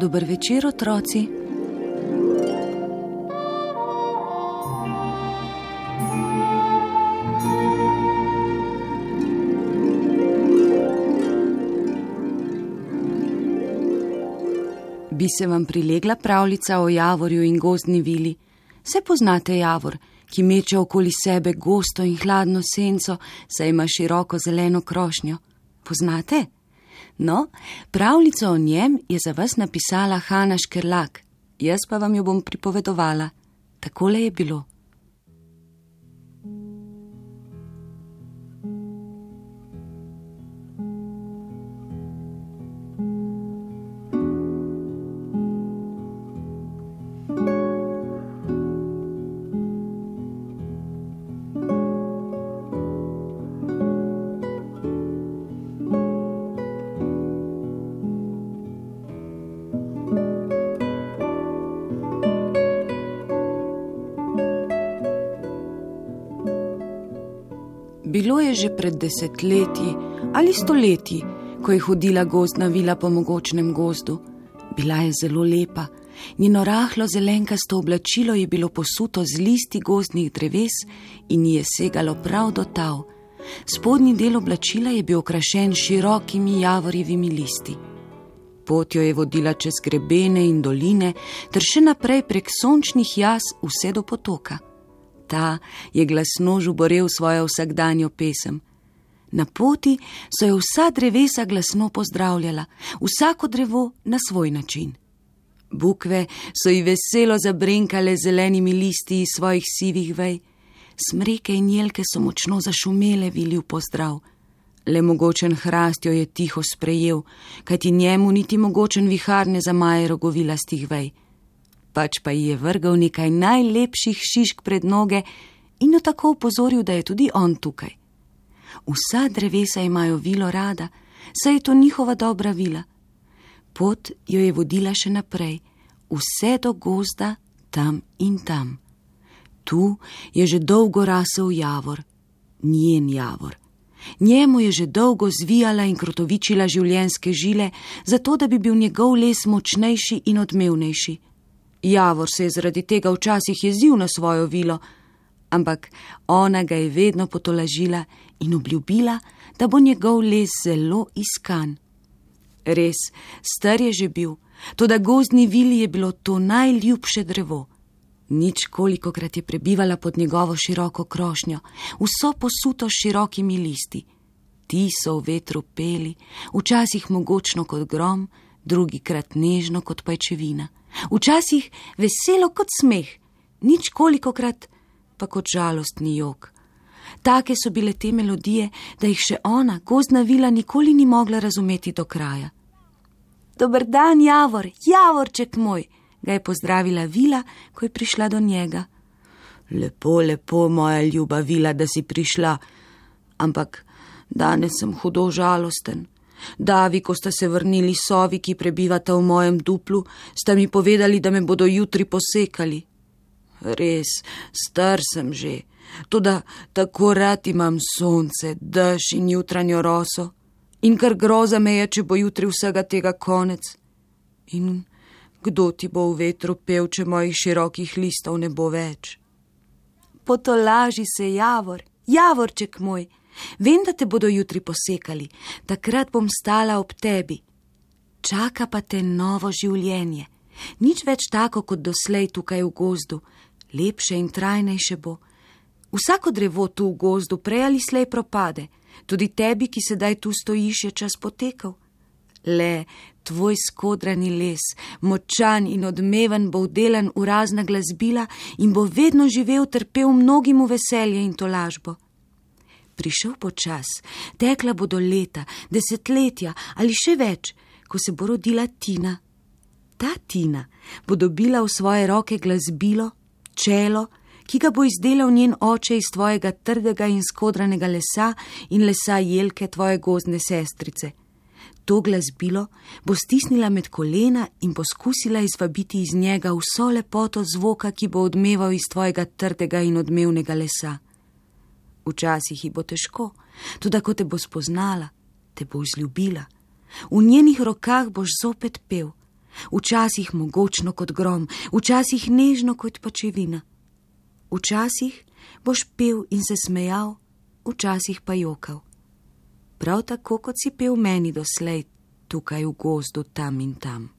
Dober večer, otroci. Bi se vam prilegla pravljica o javorju in gozdni vili? Se poznate javor, ki meče okoli sebe gosto in hladno senco, saj ima široko zeleno krošnjo? Poznate? No, pravljico o njem je za vas napisala Hanna Škerlak, jaz pa vam jo bom pripovedovala. Takole je bilo. Bilo je že pred desetletji ali stoletji, ko je hodila gozdna vila po mogočnem gozdu. Bila je zelo lepa, njeno rahlo zelenkasto oblačilo je bilo posuto z listi gozdnih dreves in ji je segalo prav do tav. Spodnji del oblačila je bil okrašen širokimi javorjevimi listi. Pot jo je vodila čez grebene in doline, ter še naprej prek sončnih jas vse do potoka ta je glasno žuborel svojo vsakdanjo pesem. Na poti so jo vsa drevesa glasno pozdravljala, vsako drevo na svoj način. Bukve so ji veselo zabrenkale zelenimi listi iz svojih sivih vej, smreke in jelke so močno zašumele vili v pozdrav. Le mogočen hrast jo je tiho sprejel, kajti njemu niti mogočen vihar ne zamaje rogovilastih vej pač pa ji je vrgal nekaj najlepših šišk pred noge in jo tako upozoril, da je tudi on tukaj. Vsa drevesa imajo vilo rada, saj je to njihova dobra vila. Pot jo je vodila še naprej, vse do gozda, tam in tam. Tu je že dolgo rasel javor, njen javor. Njemu je že dolgo zvijala in krotovičila življenjske žile, zato da bi bil njegov les močnejši in odmevnejši. Javor se je zaradi tega včasih jezil na svojo vilo, ampak ona ga je vedno potolažila in obljubila, da bo njegov les zelo iskan. Res, star je že bil, tudi gozdni vili je bilo to najljubše drevo. Nič kolikokrat je prebivala pod njegovo široko krošnjo, vso posuto s širokimi listi. Ti so v vetru peli, včasih mogočno kot grom, drugi krat nežno kot pajčevina včasih veselo kot smeh, nič kolikokrat pa kot žalostni jok. Take so bile te melodije, da jih še ona, gozdna vila, nikoli ni mogla razumeti do kraja. Dobr dan, Javor, Javorček moj, ga je pozdravila vila, ko je prišla do njega. Lepo, lepo, moja ljuba vila, da si prišla, ampak danes sem hudo žalosten. Davi, ko sta se vrnili sovi, ki prebivata v mojem duplu, sta mi povedali, da me bodo jutri posekali. Res, star sem že, tudi tako rad imam sonce, dež in jutranjo roso. In kar groza me je, če bo jutri vsega tega konec. In kdo ti bo v vetru pel, če mojih širokih listov ne bo več? Potolaži se javor, javorček moj. Vem, da te bodo jutri posekali, takrat bom stala ob tebi. Čaka pa te novo življenje, nič več tako kot doslej tukaj v gozdu, lepše in trajnejše bo. Vsako drevo tu v gozdu prej ali slej propade, tudi tebi, ki sedaj tu stojiš, je čas potekal. Le tvoj skodrani les, močan in odmeven, bo vdelan v razna glasbila in bo vedno živel trpel mnogim veselje in tolažbo prišel počas, tekla bodo leta, desetletja ali še več, ko se bo rodila Tina. Ta Tina bo dobila v svoje roke glasbilo, čelo, ki ga bo izdelal njen oče iz tvojega trdega in skodranega lesa in lesa jelke tvoje gozdne sestrice. To glasbilo bo stisnila med kolena in poskusila izvabiti iz njega vso lepoto zvoka, ki bo odmeval iz tvojega trdega in odmevnega lesa. Včasih ji bo težko, tudi ko te bo spoznala, te bo vzljubila. V njenih rokah boš zopet pel, včasih mogočno kot grom, včasih nežno kot pačevina. Včasih boš pil in se smejal, včasih pa jokal. Prav tako kot si pil meni doslej, tukaj v gozdu tam in tam.